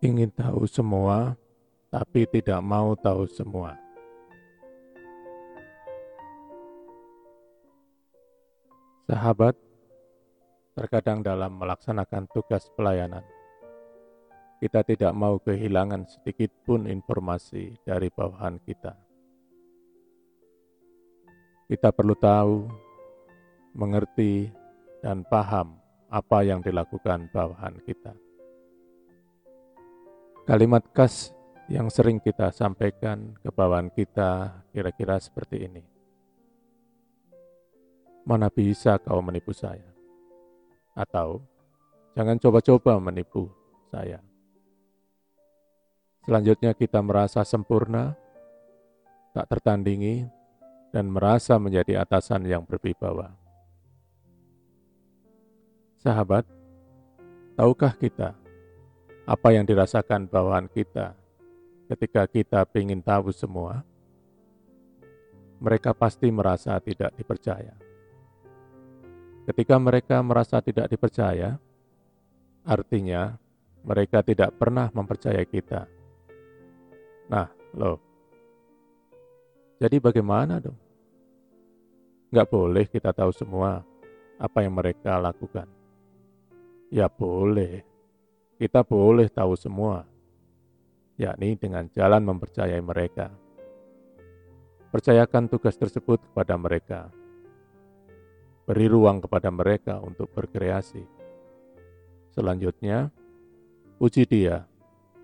ingin tahu semua, tapi tidak mau tahu semua. Sahabat, terkadang dalam melaksanakan tugas pelayanan, kita tidak mau kehilangan sedikit pun informasi dari bawahan kita. Kita perlu tahu, mengerti, dan paham apa yang dilakukan bawahan kita. Kalimat khas yang sering kita sampaikan ke bawahan kita kira-kira seperti ini. Mana bisa kau menipu saya? Atau, jangan coba-coba menipu saya. Selanjutnya kita merasa sempurna, tak tertandingi, dan merasa menjadi atasan yang berwibawa. Sahabat, tahukah kita apa yang dirasakan bawahan kita ketika kita ingin tahu semua, mereka pasti merasa tidak dipercaya. Ketika mereka merasa tidak dipercaya, artinya mereka tidak pernah mempercayai kita. Nah, loh. Jadi bagaimana dong? Nggak boleh kita tahu semua apa yang mereka lakukan. Ya boleh, kita boleh tahu semua, yakni dengan jalan mempercayai mereka. Percayakan tugas tersebut kepada mereka. Beri ruang kepada mereka untuk berkreasi. Selanjutnya, uji dia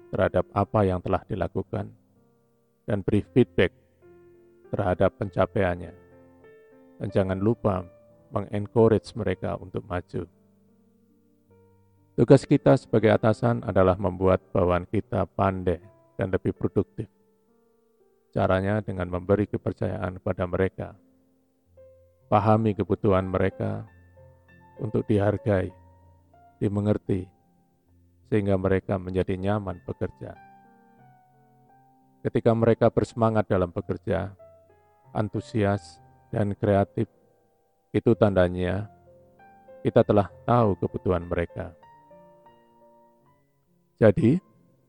terhadap apa yang telah dilakukan dan beri feedback terhadap pencapaiannya. Dan jangan lupa mengencourage mereka untuk maju. Tugas kita sebagai atasan adalah membuat bawahan kita pandai dan lebih produktif. Caranya dengan memberi kepercayaan kepada mereka, pahami kebutuhan mereka untuk dihargai, dimengerti, sehingga mereka menjadi nyaman bekerja. Ketika mereka bersemangat dalam bekerja, antusias, dan kreatif, itu tandanya kita telah tahu kebutuhan mereka jadi,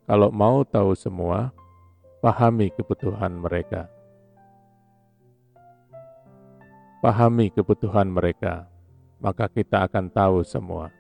kalau mau tahu semua, pahami kebutuhan mereka. Pahami kebutuhan mereka, maka kita akan tahu semua.